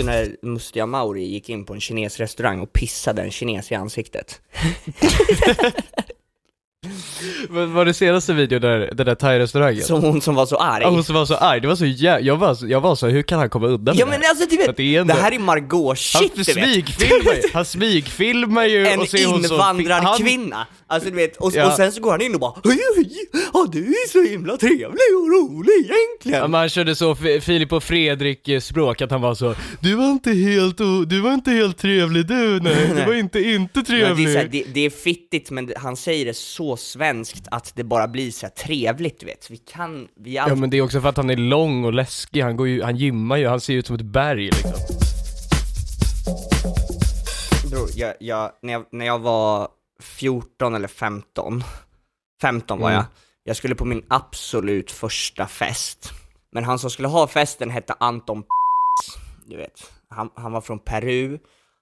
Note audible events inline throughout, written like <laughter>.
Du när Mustiga Mauri gick in på en kinesrestaurang och pissade en kines i ansiktet? <laughs> <laughs> Var, var det senaste videon där, den där thai-restaurangen? Som hon som var så arg. Ja, hon som var så arg, det var så jä... jag var jag var så, hur kan han komma undan Ja med men det alltså du vet, det är det, ändå- här är Margot Han shit du vet! han smygfilmar ju En och så är hon så- invandrad han- kvinna! Alltså du vet, och, Ja. och sen så går han in och bara Hej, hej, ja, du är så himla trevlig och rolig egentligen! Ja, man körde så Filip och Fredrik eh, språk, att han var så Du var inte helt, du var inte helt trevlig du, nej, du var inte inte Ja, det, är trevlig här, det, det är fittigt men han säger det så svenskt att det bara blir så trevligt du vet. Vi kan, vi Ja alltid... men det är också för att han är lång och läskig, han går ju, han gymmar ju, han ser ut som ett berg liksom Bror, jag, jag, när, jag, när jag var 14 eller 15, 15 var Mm. jag, jag skulle på min absolut första fest. Men han som skulle ha festen hette Anton du vet. Han, han var från Peru,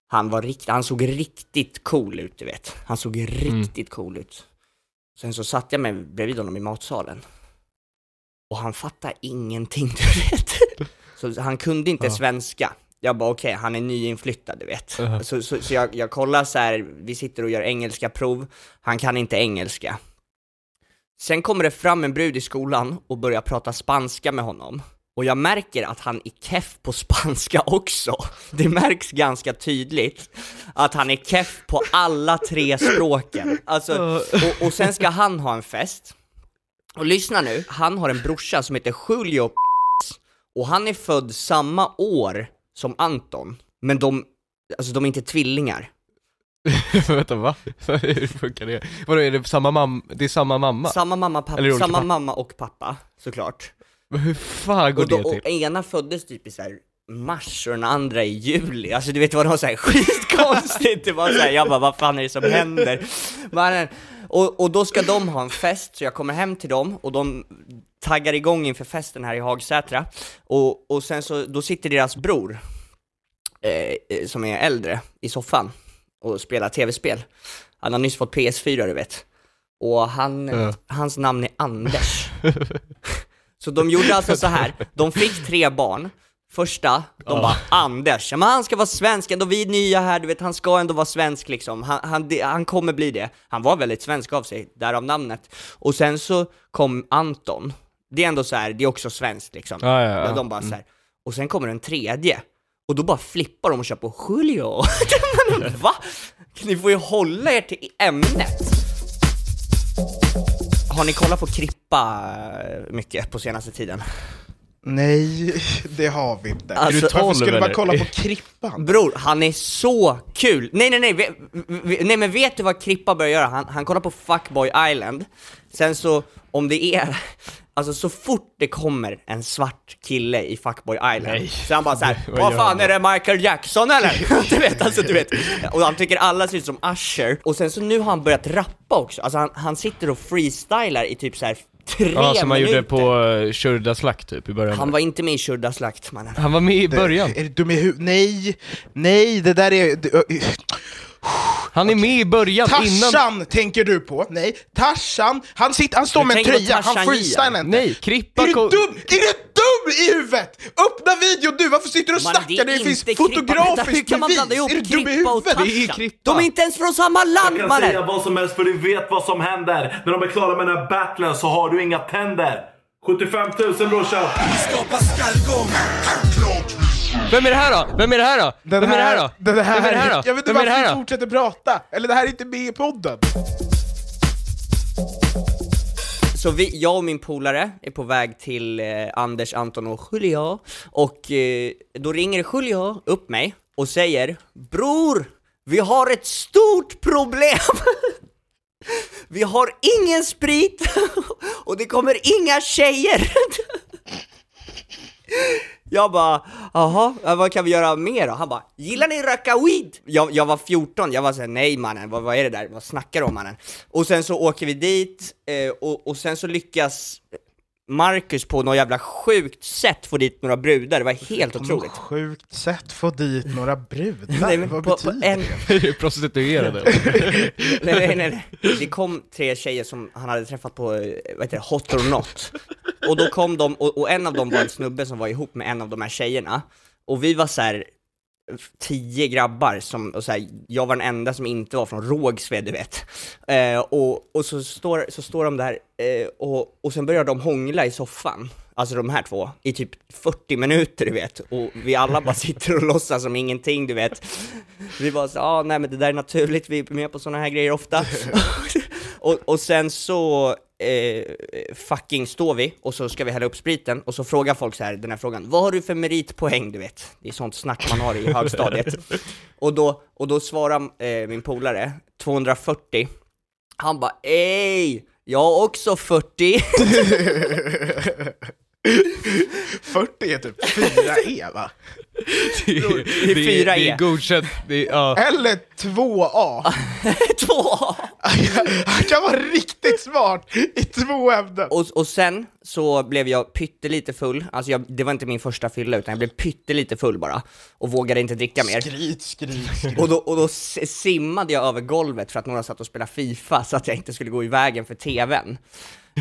han, var rikt, han såg riktigt cool ut, du vet. Han såg riktigt cool ut. Sen så satte jag mig bredvid honom i matsalen. Och han fattade ingenting, <laughs> du vet. Så han kunde inte Ja. svenska. Jag bara okej, han är nyinflyttad, du vet. Ja. Så, så, så jag, jag kollar så här, vi sitter och gör engelska prov, han kan inte engelska. Sen kommer det fram en brud i skolan och börjar prata spanska med honom. Och jag märker att han är keff på spanska <laughs> också. Det märks ganska tydligt att han är keff på alla tre språken. Alltså, och, och sen ska han ha en fest. Och lyssna nu, han har en brorsa som heter Julio och han är född samma år som Anton. Men de, alltså de är inte tvillingar. <laughs> Vänta va? Hur funkar det? Vadå är det samma mamma, det är samma mamma? Samma mamma, pappa, samma pappa. mamma och pappa, såklart. Men hur fan går Och, då, det och till? ena föddes typ i så här mars och den andra i juli, alltså du vet vad det var såhär <laughs> skitkonstigt, det var såhär, jag bara vad fan är det som händer? Men, och, och då ska de ha en fest, så jag kommer hem till dem och de taggar igång inför festen här i Hagsätra, och, och sen så, då sitter deras bror, eh, eh, som är äldre, i soffan och spelar tv-spel. Han har nyss fått PS4 du vet. Och han, Ja. hans namn är Anders. <laughs> Så de gjorde alltså så här. de fick tre barn, första, de bara Anders, ja, men han ska vara svensk, ändå vi är nya här, du vet han ska ändå vara svensk liksom, han, han, han kommer bli det. Han var väldigt svensk av sig, därav namnet. Och sen så kom Anton, det är ändå så här, det är också svenskt liksom. Ja, ja, ja. De bara så här. och sen kommer en tredje, och då bara flippar de och kör på Julio. <laughs> Va? Ni får ju hålla er till ämnet. Har ni kollat på Krippa eh, mycket på senaste tiden? Nej, det har vi inte. Alltså, Varför 12 skulle man eller? kolla på Krippan? Bror, han är så kul! Nej nej nej, ve, ve, nej men vet du vad Krippa börjar göra? Han, han kollar på Fuckboy Island, sen så, om det är, <laughs> alltså så fort det kommer en svart kille i Fuckboy Island, Nej. så han bara såhär, <laughs> Vad fan är det Michael Jackson eller? <laughs> du vet, alltså du vet, och han tycker alla ser ut som Usher, och sen så nu har han börjat rappa också, alltså han, han sitter och freestylar i typ så här tre Ja, som han minuter. gjorde på uh, Shurda Slakt typ i början. Han var inte med i Shurda Slakt mannen. Han var med i början. Är du dum i huvudet? Nej, nej, det där är... du- Han är med i början innan... Tarzan tänker du på? Nej, Tarzan, han, sitter, han står Du med en tröja, han freestylar inte. Nej, Krippa Är du dum? Är du dum i huvudet? Öppna videon du, varför sitter du och snackar? Det, är finns Krippa. Fotografiskt kan man bevis! blanda ihop Är du dum i Krippa och huvudet? Det är Tarzan? Krippa. De är inte ens från samma Jag land kan mannen! säga vad som helst för du vet vad som händer. När de är klara med den här battlen så har du inga tänder. 75 000 brorsan. Vem är det här då? Vem är det här då? Den Vem är det här då? Den här, Vem är det här då? Jag vet inte Vem är det varför här vi då? fortsätter prata, eller det här är inte med i podden. Så vi, jag och min polare är på väg till eh, Anders, Anton och Julia, och eh, då ringer Julia upp mig och säger Bror, vi har ett stort problem! <laughs> vi har ingen sprit <laughs> och det kommer inga tjejer! <laughs> Jag bara, jaha, vad kan vi göra mer då? Han bara, gillar ni röka weed? Jag, jag var 14, jag var såhär, nej mannen, vad, vad är det där? Vad snackar du om mannen? Och sen så åker vi dit, eh, och, och sen så lyckas Marcus på något jävla sjukt sätt få dit några brudar, det var helt På otroligt. sjukt sätt få dit några brudar, Nej, men vad på, på betyder en, det? <laughs> Prostituerade. nej, <laughs> nej, nej, nej. Det kom tre tjejer som han hade träffat på, eh, vad heter det, Hot or Not. Och då kom de, och, och en av dem var en snubbe som var ihop med en av de här tjejerna. Och vi var så här tio grabbar som, och så här, jag var den enda som inte var från Rågsved, du vet. Eh, och, och så står, så står de där, eh, och, och sen börjar de hångla i soffan. Alltså de här två, i typ 40 minuter du vet, och vi alla bara sitter och låtsas som ingenting du vet. Vi bara så, ah, nej men det där är naturligt, vi är med på sådana här grejer ofta. <laughs> och, och sen så eh, fucking står vi, och så ska vi hälla upp spriten, och så frågar folk så här, den här frågan, vad har du för meritpoäng du vet? Det är sånt snack man har i <laughs> högstadiet. och, då, och då svarar eh, min polare, 240, han bara ej, jag har också 40. 40 <laughs> är typ 4E va? Det är, det är det fyra är, E. godkänt, det är, ja. Eller 2A. Två! <laughs> Han kan vara riktigt smart i två ämnen. Och, och sen så blev jag pyttelite full, alltså jag, det var inte min första fylla utan jag blev pyttelite full bara, och vågade inte dricka mer. Skryt, skryt, skryt. Och då, och då simmade jag över golvet för att några satt och spelade FIFA så att jag inte skulle gå i vägen för TVn.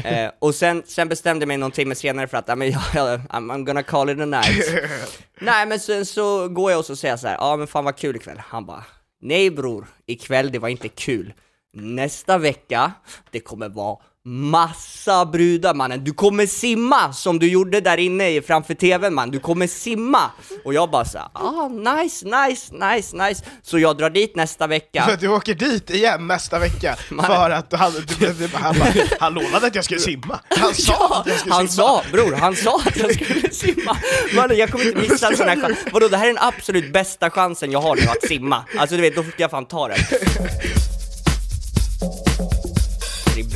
Eh, och sen, sen bestämde jag mig någon timme senare för att, I'm, I'm gonna call it a night. <laughs> Nej men sen så går jag och så säger jag så här, ja men fan vad kul ikväll. Han bara, nej bror, ikväll det var inte kul. Nästa vecka, det kommer vara massa brudar mannen, du kommer simma som du gjorde där inne framför tvn man, du kommer simma! Och jag bara såhär, ah nice, nice, nice, nice. Så jag drar dit nästa vecka. <laughs> Du åker dit igen nästa vecka, <laughs> för att han, du, du, han, bara, <laughs> han lovade att jag skulle simma. Han sa Ja, att jag skulle han simma. sa, bror, han sa att jag skulle simma. Mannen, jag kommer inte missa en sån här chans. Vadå, det här är den absolut bästa chansen jag har nu att simma. Alltså du vet, då ska jag fan ta den.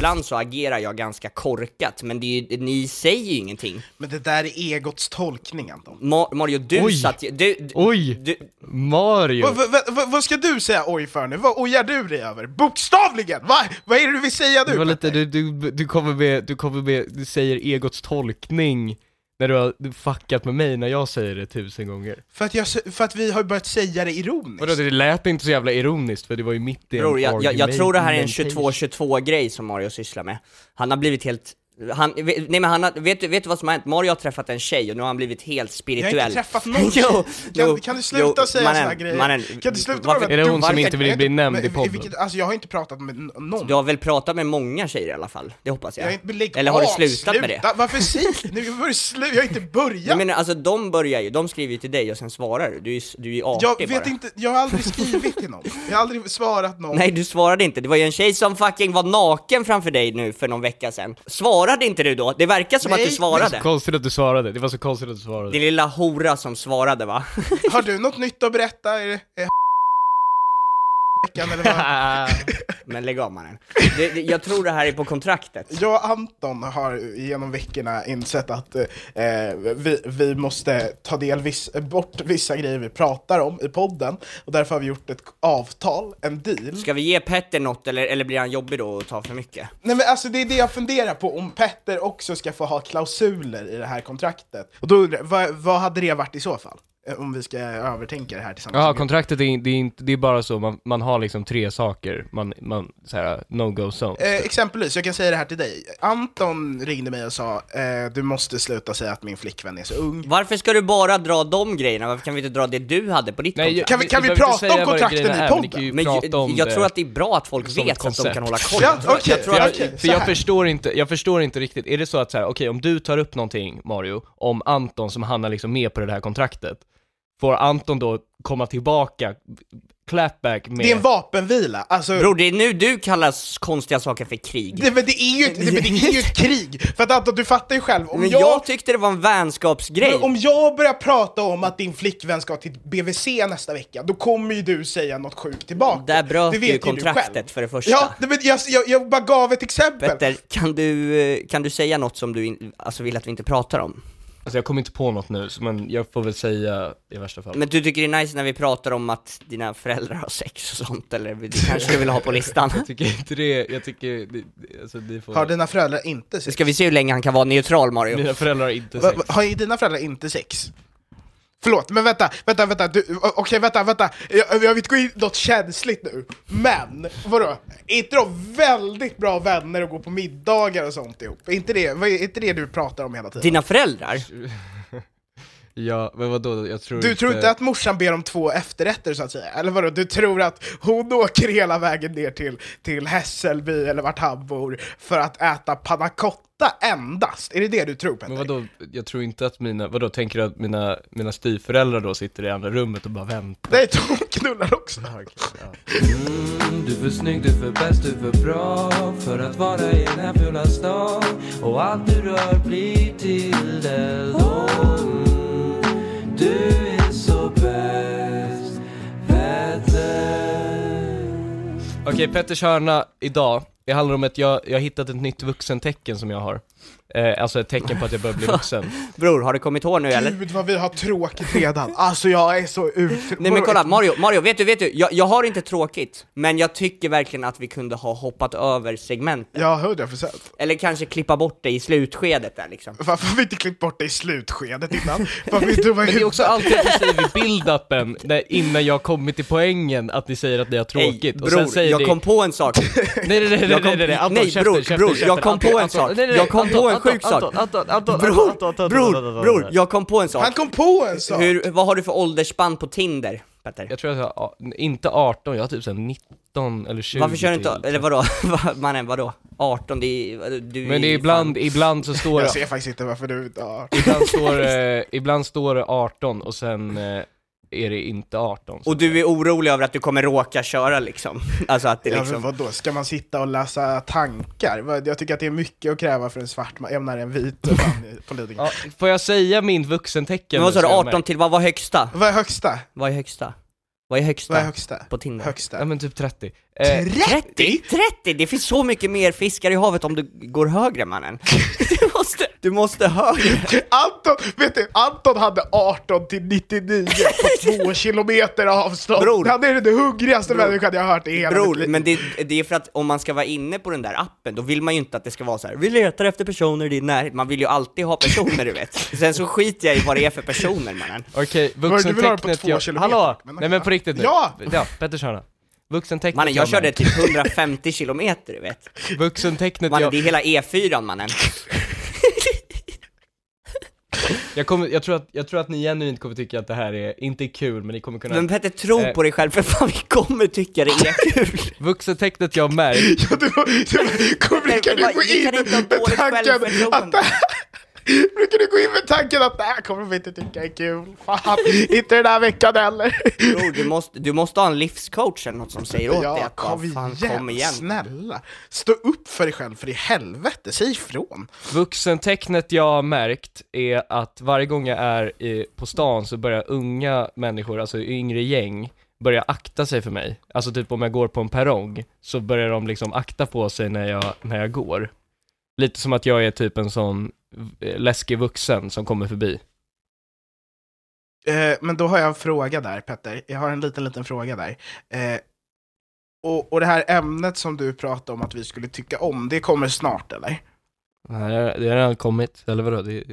Ibland så agerar jag ganska korkat, men det är ju, ni säger ju ingenting. Men det där är egots tolkning Anton. Ma- Mario, du Oj. satt ju- du, du, Oj! du, Mario! Vad, ska du säga oj för nu? Vad ojar du dig över? Bokstavligen! Va? Vad är det du vill säga nu? Det var lite, Petter? du, du, du kommer med, du kommer med, du säger egots tolkning när du har fuckat med mig när jag säger det tusen gånger. För att, jag, för att vi har börjat säga det ironiskt. Vadå, det lät inte så jävla ironiskt för det var ju mitt i en bror, jag, jag, jag tror det här är en argumentation. 22-22 grej som Mario sysslar med. Han har blivit helt han, nej men han har, vet, du, vet du vad som har hänt? Mario har träffat en tjej och nu har han blivit helt spirituell. Jag har inte träffat <laughs> någon jo, tjej. Kan, jo, kan du sluta jo, säga såna grejer? Mannen, kan du sluta varför- Är det hon som inte vill bli nämnd i Men podden? vilket- Alltså jag har inte pratat med någon. Du har väl pratat med många tjejer i alla fall? Det hoppas jag. Jag inte, men lägg Eller har du slutat med det? sluta. Varför säger nu? Var det slut? Jag har inte börjat! Jag menar alltså de börjar ju, de skriver ju till dig och sen svarar du, du är ju du är artig jag vet bara. inte, jag har aldrig skrivit till någon. Jag har aldrig svarat någon. Nej du svarade inte, det var ju en tjej som fucking var naken framför dig nu för någon vecka sedan. Svara Svarade inte du då? Det verkar som att Nej, du Det svarade. var så konstigt att du svarade, det var så konstigt att du svarade. Din lilla hora som svarade va? Har du något nytt att berätta? Är det, är veckan eller vad? <laughs> Men lägg av mannen. Det, det, jag tror det här är på kontraktet. Jag och Anton har genom veckorna insett att eh, vi, vi måste ta del viss, bort vissa grejer vi pratar om i podden och därför har vi gjort ett avtal, en deal. Ska vi ge Petter något eller, eller blir han jobbig då och ta för mycket? Nej men alltså det är det jag funderar på, om Petter också ska få ha klausuler i det här kontraktet. Och då undrar jag, vad, vad hade det varit i så fall? Eh, Om vi ska övertänka det här tillsammans. Ja, kontraktet är, in- det är, inte, det är bara så, man, man har liksom tre saker, man, man såhär, no-go zone. Eh, exempelvis, jag kan säga det här till dig. Anton ringde mig och sa eh, du måste sluta säga att min flickvän är så ung. Varför ska du bara dra de grejerna? Varför kan vi inte dra det du hade på ditt Nej, kontrakt? Kan vi- kan vi inte prata om kontrakten i är, podden? Men, Men prata jag, om jag det tror att det är bra att folk vet så att de kan hålla koll. Ja, Jag okej, tror. För så jag här. förstår, inte, jag förstår inte riktigt, är det så att så här, okej om du tar upp någonting Mario, om Anton som han är liksom med på det här kontraktet, får Anton då komma tillbaka, clapback med... Det är en vapenvila, alltså... Bror, det är nu du kallar konstiga saker för krig. Det, men det är ju ett, det, men det är ju ett krig! För att Anton, du fattar ju själv, om Men jag... jag tyckte det var en vänskapsgrej. men om jag börjar prata om att din flickvän ska till BVC nästa vecka, då kommer ju du säga något sjukt tillbaka. Där bröt Det du vet ju du kontraktet för det första. Ja, det, men jag, jag, jag bara gav ett exempel. Petter, kan du, eh, kan du säga något som du in, alltså vill att vi inte pratar om? Alltså jag kommer inte på något nu, men jag får väl säga i värsta fall. Men du tycker det är nice när vi pratar om att dina föräldrar har sex och sånt, eller det kanske du vill ha på listan? <laughs> Jag tycker inte det, jag tycker, det, alltså ni får... Har dina föräldrar inte sex? Ska vi se hur länge han kan vara neutral Mario? Mina föräldrar har inte Va, sex. va, har dina föräldrar inte sex? Förlåt, men vänta, vänta, vänta, du, o- okej vänta, vänta, jag, jag vill inte gå in i något känsligt nu, men vadå? Är inte de väldigt bra vänner och går på middagar och sånt ihop? Är inte det, är inte det du pratar om hela tiden? Dina föräldrar? Ja, men vadå, jag tror Du tror inte att morsan ber om två efterrätter så att säga? Eller vadå, du tror att hon <laughs> åker hela vägen ner till, till Hässelby eller vart han bor för att äta panna cotta endast? Är det det du tror Petter? Men vadå, jag tror inte att mina, vadå, tänker du att mina, mina styvföräldrar då sitter i andra rummet och bara väntar? Nej, de knullar också! Du är för snygg, du är för bäst, du är för bra för att vara i den här fula stan och allt du rör blir till det då Okej, Petters hörna idag, det handlar om att jag, jag har hittat ett nytt vuxentecken som jag har. Eh, alltså ett tecken på att jag börjar bli <laughs> vuxen. Bror, har det kommit hår nu eller? Gud vad vi har tråkigt redan, alltså jag är så ut... Nej men kolla, Mario, Mario, vet du, vet du, jag, jag har inte tråkigt, men jag tycker verkligen att vi kunde ha hoppat över segmentet. Ja, hundra procent. Eller kanske klippa bort det i slutskedet där liksom. Varför har vi inte klippt bort det i slutskedet innan? Varför är vi dumma i Men det är också alltid att ni säger vid build-upen, när- innan jag kommit till poängen, att ni säger att ni har tråkigt. Och bror, sen säger jag ni... kom på en sak. <laughs> Nej nej nej nej Jag kom- nej, nej, nej, Anton, nej, käften, bror, käften, bror, käften. jag kom på Okej, en Anton, sak. nej, nej, nej, Jag kom på en Anton, sjuk sak. Anton, Anton, Anton, Bror, Anton, Anton, bror, Anton, Anton, bror, Anton. jag kom på en sak. Han kom på en sak! Hur, vad har du för åldersspann på Tinder, Petter? Jag tror att jag har, inte 18, jag har typ såhär 19 eller 20 Varför kör du inte, till. eller vadå, <laughs> Va- mannen vadå? 18, det är, du Men det är ibland, ibland så står Jag det, ser faktiskt inte varför du inte har... ibland står, <laughs> eh, ibland står det 18 och sen eh, är det inte 18. Och du är orolig över att du kommer råka köra liksom? <laughs> Alltså att det Ja, men liksom... vadå, ska man sitta och läsa tankar? Jag tycker att det är mycket att kräva för en svart man, även när det är en vit man <laughs> politiker. Ja, får jag säga min vuxentecken? Men vad sa du, nu, så jag är 18 med? till, vad var högsta? Vad är högsta? Vad är högsta? Vad är högsta? Vad är högsta? På Tinder? Högsta? Ja men typ 30. Eh, 30? 30? Det finns så mycket mer fiskar i havet om du går högre mannen. <laughs> Du måste, du måste högre. <laughs> Anton, vet du, Anton hade 18 till 99 på <laughs> två kilometer avstånd. Bror. Han är den hungrigaste människan jag har hört i hela mitt Bror, liv. men det, det är för att om man ska vara inne på den där appen, då vill man ju inte att det ska vara så här. vi letar efter personer i din närhet, man vill ju alltid ha personer du vet. <laughs> Sen så skiter jag i vad det är för personer mannen. Okej, vuxentecknet två jag... kilometer, Hallå! men Nej men på riktigt nu. Ja! Ja, Petters hörna. Vuxentecknet Mannen, jag körde typ 150 kilometer du vet. Vuxentecknet Mannen, jag... det är hela E4 mannen. Jag, kommer, jag, tror att, jag tror att ni genuint kommer tycka att det här är, inte är kul, men ni kommer kunna... Men Petter, tro Eh. på dig själv för fan vi kommer tycka det är <laughs> kul. Vuxentecknet jag märkt, <laughs> Ja, du, du kommer kan du gå in med tanken att Brukar du gå in med tanken att det här kommer de inte tycka är kul? Fan, inte den här veckan heller. Bror, du måste, du måste ha en livscoach eller något som säger åt dig Ja, att bara, kom fan, igen, kom igen. snälla. Stå upp för dig själv, för i helvete, säg ifrån. Vuxentecknet jag har märkt är att varje gång jag är i, på stan så börjar unga människor, alltså yngre gäng, börja akta sig för mig. Alltså typ om jag går på en perrong, så börjar de liksom akta på sig när jag, när jag går. Lite som att jag är typ en sån läskig vuxen som kommer förbi. Eh, men då har jag en fråga där, Petter. Jag har en liten, liten fråga där. Eh, och, och det här ämnet som du pratade om att vi skulle tycka om, det kommer snart, eller? Nej, det har redan kommit, eller vadå? Det,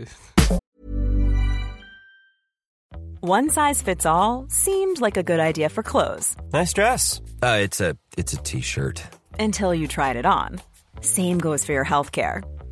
One size fits all seemed like a good idea for clothes Nice dress. Uh, it's a it's a t-shirt. until you tried it on. Same goes for your healthcare.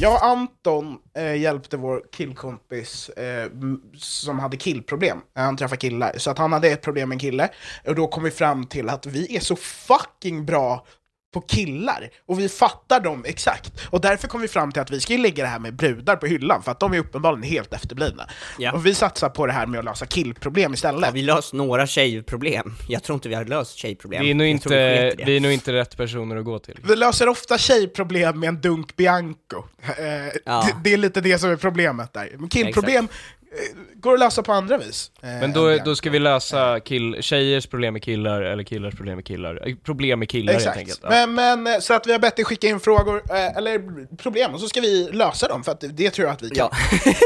Jag och Anton eh, hjälpte vår killkompis eh, som hade killproblem. Eh, han träffade killar. Så att han hade ett problem med en kille. Och då kom vi fram till att vi är så fucking bra på killar. Och vi fattar dem exakt. Och därför kom vi fram till att vi ska ju lägga det här med brudar på hyllan. För att de är uppenbarligen helt efterblivna. Ja. Och vi satsar på det här med att lösa killproblem istället. Har vi löst några tjejproblem? Jag tror inte vi har löst tjejproblem. vi, är nog inte, vi är nog inte rätt personer att gå till. Vi löser ofta tjejproblem med en dunk Bianco. Eh, Ja. det, det är lite det som är problemet där. Men killproblem eh, går att lösa på andra vis. eh, Men då, då ska vi lösa kill, tjejers problem med killar, eller killars problem med killar. Eh, Problem med killar helt enkelt. Exakt. Ja. Men, men, eh, så att vi har bett dig skicka in frågor, eh, eller problem, och så ska vi lösa dem, för att det tror jag att vi kan. Ja. <laughs>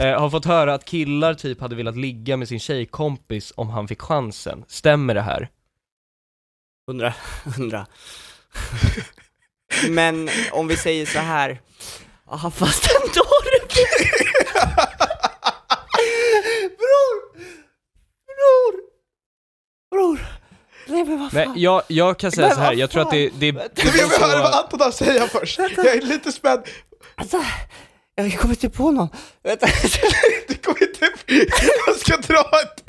Eh, har fått höra att killar typ hade velat ligga med sin tjejkompis om han fick chansen. Stämmer det här? Hundra, <laughs> hundra. Men om vi säger så här. Ja fast ändå <laughs> det Bror! Bror! Bror! Nej men vad Nej, fan. jag, jag kan säga Men så här. vad jag tror att det, det, det, Jag vill höra vad. Anton har att säga först. Jag är lite spänd. Alltså, jag kommer inte på någon. Vänta. Du kommer inte... Jag ska dra ett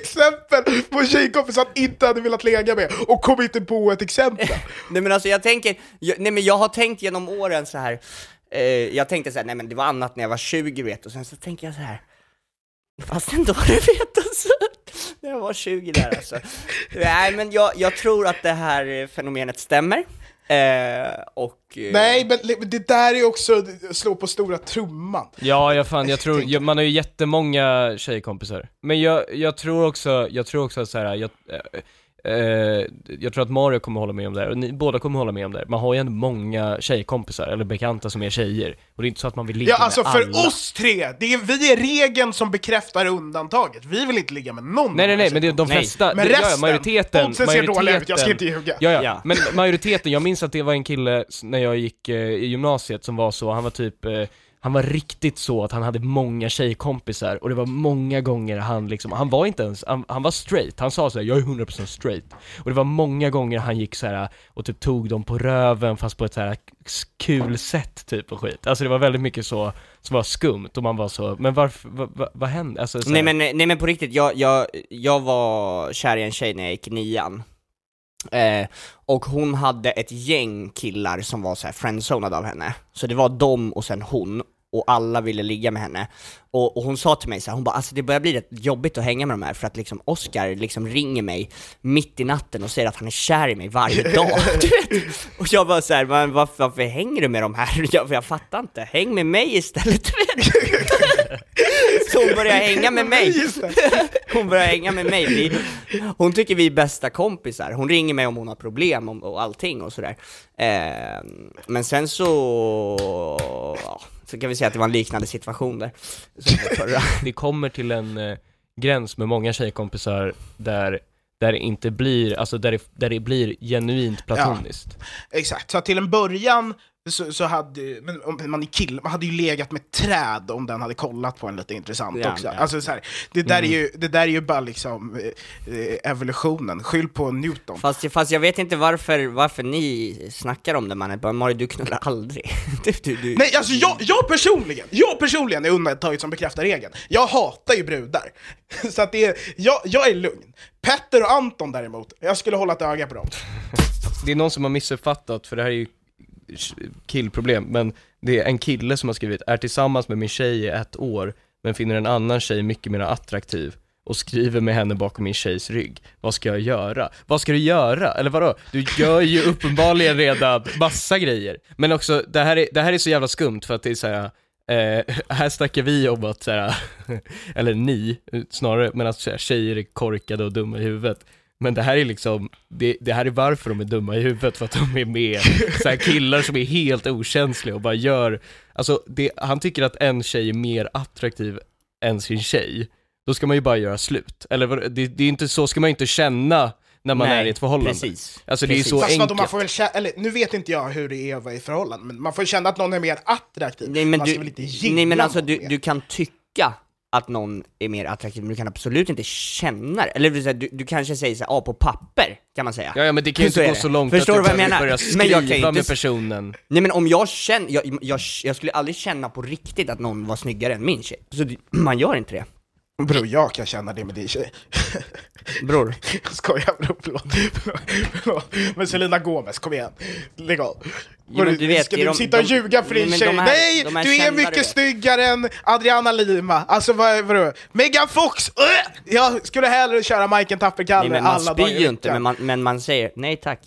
exempel på en tjejkompis han inte hade velat lägga med, och kom inte på ett exempel. Nej men alltså jag tänker, jag, nej men jag har tänkt genom åren så här. Eh, jag tänkte så här, nej men det var annat när jag var 20 vet, och sen så tänker jag så här. Fast ändå du vet alltså, när <laughs> jag var 20 där alltså. Nej men jag, jag tror att det här eh, fenomenet stämmer. Eh, och... eh, Nej, men det där är också att slå på stora trumman. Ja, jag fan, jag tror, jag, man har ju jättemånga tjejkompisar. Men jag, jag tror också, jag tror också att så här, jag, eh, jag tror att Mario kommer hålla med om det här, och ni båda kommer hålla med om det här. Man har ju ändå många tjejkompisar, eller bekanta som är tjejer. Och det är inte så att man vill ligga Ja, alltså med för alla. oss tre, det är, vi är regeln som bekräftar undantaget. Vi vill inte ligga med någon Nej nej nej, men det är de Nej. flesta, Men det, ja, ja, resten, majoriteten, oddsen ser majoriteten, dåliga ut, jag ska inte ljuga. Ja, ja, Ja. men majoriteten, jag minns att det var en kille s- när jag gick eh, i gymnasiet som var så, han var typ eh, han var riktigt så att han hade många tjejkompisar och det var många gånger han liksom, han var inte ens, han, han var straight, han sa såhär 'jag är 100% straight' och det var många gånger han gick så här och typ tog dem på röven fast på ett så här s- kul sätt typ och skit. Alltså det var väldigt mycket så, som var skumt och man var så, men varför, vad, vad, vad hände? Alltså, så Nej men, nej men på riktigt, jag, jag, jag var kär i en tjej när jag gick nian. Eh, och hon hade ett gäng killar som var så här friendzonade av henne. Så det var de och sen hon, och alla ville ligga med henne. Och, och hon sa till mig så här, hon bara alltså det börjar bli rätt jobbigt att hänga med de här för att liksom Oscar liksom ringer mig mitt i natten och säger att han är kär i mig varje dag. <laughs> <laughs> Och jag bara så här, men varför, varför hänger du med de här? <laughs> Jag, jag fattar inte, häng med mig istället. Börjar <laughs> hänga med mig. <laughs> Hon börjar hänga med mig. Vi, hon tycker vi är bästa kompisar. Hon ringer mig om hon har problem om, och allting och sådär. Eh, men sen så, ja, så kan vi säga att det var en liknande situation där. Det <laughs> kommer till en eh, gräns med många tjejkompisar där, där det inte blir, alltså där det, där det blir genuint platoniskt. Exakt, så till en början så, så hade men om man, är kill, man hade ju legat med träd om den hade kollat på en lite intressant Ja, också. ja. Alltså, så här, det, där Mm. är ju, det där är ju bara liksom eh, eh, evolutionen, skyll på Newton. Fast, fast jag vet inte varför, varför ni snackar om det mannen, bara Mario du knullar aldrig. <laughs> Du, du, du. Nej, alltså jag, jag personligen, jag personligen är undantaget som bekräftar regeln. Jag hatar ju brudar. <laughs> Så att det är, jag, jag är lugn. Petter och Anton däremot, jag skulle hålla ett öga på dem. Det är någon som har missuppfattat, för det här är ju killproblem, men det är en kille som har skrivit, är tillsammans med min tjej i ett år, men finner en annan tjej mycket mer attraktiv och skriver med henne bakom min tjejs rygg. Vad ska jag göra? Vad ska du göra? Eller vadå? Du gör ju uppenbarligen redan massa grejer. Men också, det här är, det här är så jävla skumt för att det är så här. Eh, <laughs> här snackar vi om att så här, <laughs> eller ni snarare, men att så här, tjejer är korkade och dumma i huvudet. Men det här är liksom, det, det här är varför de är dumma i huvudet, för att de är med så här killar som är helt okänsliga och bara gör, alltså det, han tycker att en tjej är mer attraktiv än sin tjej, då ska man ju bara göra slut. Eller det, det är inte så, ska man inte känna när man Nej, är i ett förhållande. precis. Alltså det är Precis. så Fast vadå, enkelt. man får väl känna, eller nu vet inte jag hur det är att vara i förhållande, men man får känna att någon är mer attraktiv. Nej men, man du, nej, men alltså du, du kan tycka att någon är mer attraktiv, men du kan absolut inte känna det. Eller du, du kanske säger såhär, ja på papper, kan man säga. Ja, ja men det kan ju Så inte gå så långt Förstår att du behöver menar? börja Men jag kan skriva inte med personen. Nej men om jag känner, jag, jag, jag skulle aldrig känna på riktigt att någon var snyggare än min tjej. Så <clears throat> man gör inte det. Bror, jag kan känna det med din tjej. <laughs> Bror. Jag skojar bror, förlåt. förlåt. Men Selena Gomez, kom igen. Lägg av. Jo, du vet, ska du de- sitta och de- ljuga för din tjej? här- Nej! du är kända, du mycket snyggare än Adriana Lima. Alltså vad, vadå? Megan Fox! Ugh! Jag skulle hellre köra Majken Tapperkalle man alla dagar spyr i ju inte, men man, men man säger nej tack.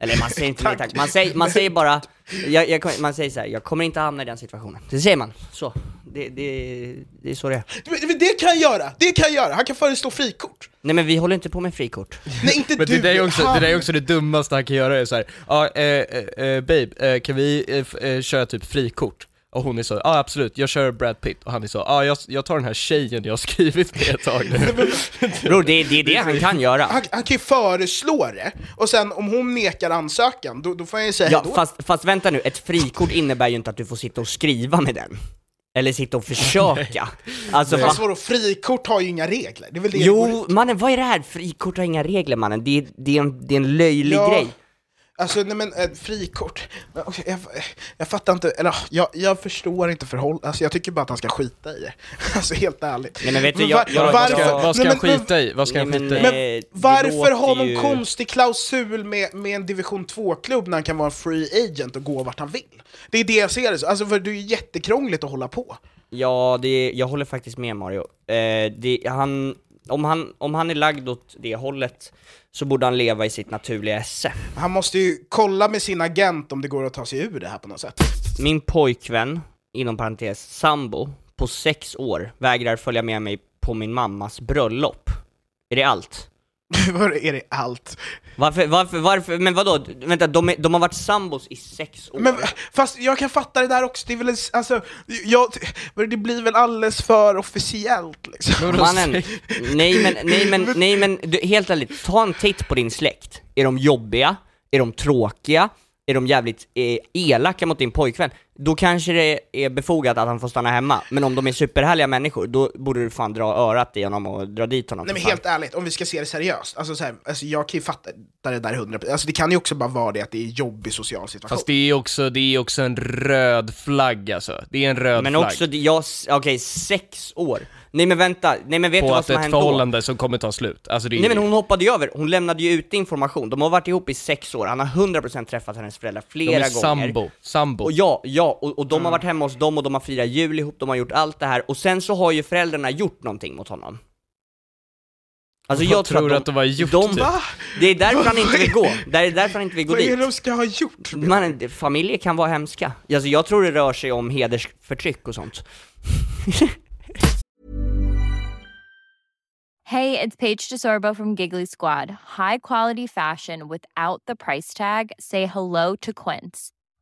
Eller man säger inte nej <laughs> tack, man säger, man säger bara, jag, jag, man säger så här, jag kommer inte hamna i den situationen. Det säger man, så. Det, det, det är så det är. Men- Det kan jag göra, det kan jag göra. Han kan föreslå frikort. Nej men vi håller inte på med frikort. <laughs> Nej inte Men du, det där är också, han. det där är också det dummaste han kan göra, är så här, ja, eh, eh, eh, babe, eh, kan vi eh, eh, köra typ frikort? Och hon är så, ja absolut, jag kör Brad Pitt, och han är så, ja jag, jag tar den här tjejen jag har skrivit med ett tag nu. <laughs> Bror, det, det är det han kan göra. Han, han kan ju föreslå det, och sen om hon nekar ansökan, då, då får jag ju säga Ja, fast, fast vänta nu, ett frikort innebär ju inte att du får sitta och skriva med den. Eller sitta och försöka. <laughs> Alltså, Fast va? vadå, frikort har ju inga regler, det är väl det Jo, mannen vad är det här? Frikort har inga regler mannen, det är, det är, en, det är en löjlig Ja. grej. Alltså nej men eh, frikort, Men, okej, jag, jag fattar inte, eller jag, jag förstår inte förhåll, alltså jag tycker bara att han ska skita i det. <laughs> Alltså helt ärligt. Nej, men vet du, Men jag- var- jag- vad ska, varför- vad ska nej, han men- skita i? Vad ska han Nej, skita men, i? Men Eh, det varför låter ha någon ju- konstig klausul med, med en division 2-klubb när han kan vara en free agent och gå vart han vill? Det är det jag ser det så. alltså för det är ju jättekrångligt att hålla på. Ja, det, jag håller faktiskt med Mario. Eh, det, han, om, han, om han är lagd åt det hållet så borde han leva i sitt naturliga esse. Han måste ju kolla med sin agent om det går att ta sig ur det här på något sätt. Min pojkvän, inom parentes sambo, på sex år vägrar följa med mig på min mammas bröllop. Är det allt? <laughs> Vad är det allt? Varför, varför, varför, men vadå? Vänta, de, är, de har varit sambos i sex år? Men fast jag kan fatta det där också, det är väl, alltså, jag, det blir väl alldeles för officiellt liksom. Mannen, <laughs> nej men, nej men, nej men, du, helt ärligt, ta en titt på din släkt. Är de jobbiga? Är de tråkiga? Är de jävligt eh, elaka mot din pojkvän? Då kanske det är befogat att han får stanna hemma. Men om de är superhärliga människor, då borde du fan dra örat i honom och dra dit honom. Nej men fan. helt ärligt, om vi ska se det seriöst, alltså, så här, alltså jag kan ju fatta det där 100%, alltså det kan ju också bara vara det att det är en jobbig social situation. Fast det är också, det är också en röd flagg alltså. Det är en röd Men flagg. också, det- jag, okej, sex år. Nej men vänta, nej men vet du på vad att som har ett hänt då? förhållande som kommer ta slut. Alltså det är Nej men hon hoppade ju över, hon lämnade ju ut information, de har varit ihop i sex år, han har 100% träffat hennes föräldrar de flera är gånger sambo, sambo. Och ja, ja, och, och de Mm. har varit hemma hos dem och de har firat jul ihop, de har gjort allt det här, och sen så har ju föräldrarna gjort någonting mot honom Alltså Vad jag tror tror att att de har gjort, de, typ? Det är därför han inte vill gå, det är därför han inte vill gå Vad är det dit de ska ha gjort? Man, det- familjer kan vara hemska, alltså jag tror det rör sig om hedersförtryck och sånt <laughs> Hey, it's Paige DeSorbo from Giggly Squad. High quality fashion without the price tag. Say hello to Quince.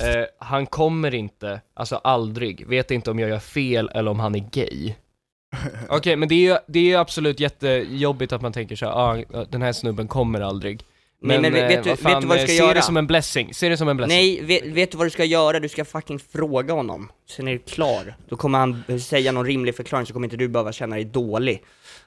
Eh, han kommer inte, alltså aldrig, vet inte om jag gör fel eller om han är gay. <laughs> Okej, men det är ju det är absolut jättejobbigt att man tänker så här, ah, den här snubben kommer aldrig. Nej, men vet eh, du- vad vet du vad du eh, ska se göra? det som en blessing, se det som en blessing. Nej, vet, vet du vad du ska göra? Du ska fucking fråga honom, sen är det klar. Då kommer han säga någon rimlig förklaring så kommer inte du behöva känna dig dålig.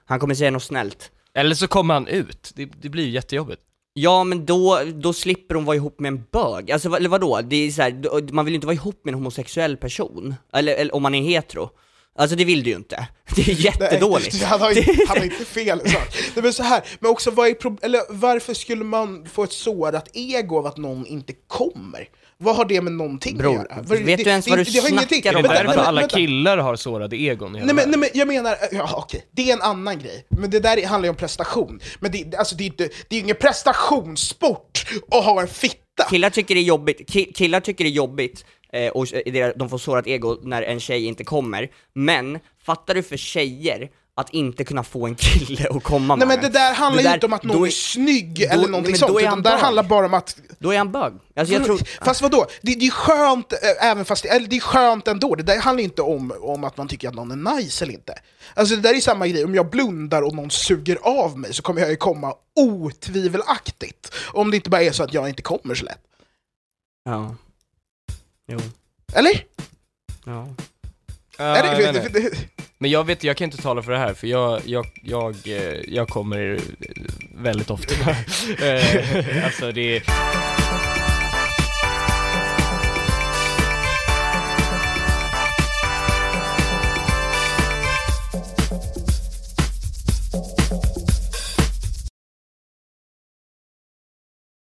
Han kommer säga något snällt. Eller så kommer han ut, det, det blir ju jättejobbigt. Ja men då, då slipper hon vara ihop med en bög, alltså eller vadå? Det är så här, man vill ju inte vara ihop med en homosexuell person, eller, eller om man är hetero. Alltså det vill du ju inte. <laughs> Det är jättedåligt. Nej, han, har inte, han har inte fel sak. Nej, men så här, men också vad är eller varför skulle man få ett sårat ego av att någon inte kommer? Vad har det med någonting Bror, att göra? Vet du ens vad du snackar Är det om? Vänta, därför vänta, alla vänta. killar har sårade egon Nej men, nej men jag menar, ja okej, det är en annan grej. Men det där handlar ju om prestation. Men det, alltså, det är inte, det är ingen prestationssport att ha en fitta. Killar tycker det är jobbigt, Ki- killar tycker det är jobbigt, eh, och eh, det- de får sårat ego när en tjej inte kommer, men fattar du för tjejer att inte kunna få en kille att komma Nej med men det där handlar ju där- inte om att någon då är snygg då- eller nej, någonting sånt, är utan det där handlar bara om att Då är han bög. Alltså jag tror... Fast vadå? Det, det är skönt, eh, även fast det, eller det är skönt ändå. Det där handlar inte om, om att man tycker att någon är nice eller inte. Alltså det där är samma grej, om jag blundar och någon suger av mig så kommer jag ju komma otvivelaktigt. Om det inte bara är så att jag inte kommer så lätt. Ja. Jo. Eller? Ja. Ja, Är det- vet inte. Men jag vet, jag kan inte tala för det här för jag, jag, jag, eh, jag kommer väldigt ofta. <laughs> Eh, alltså det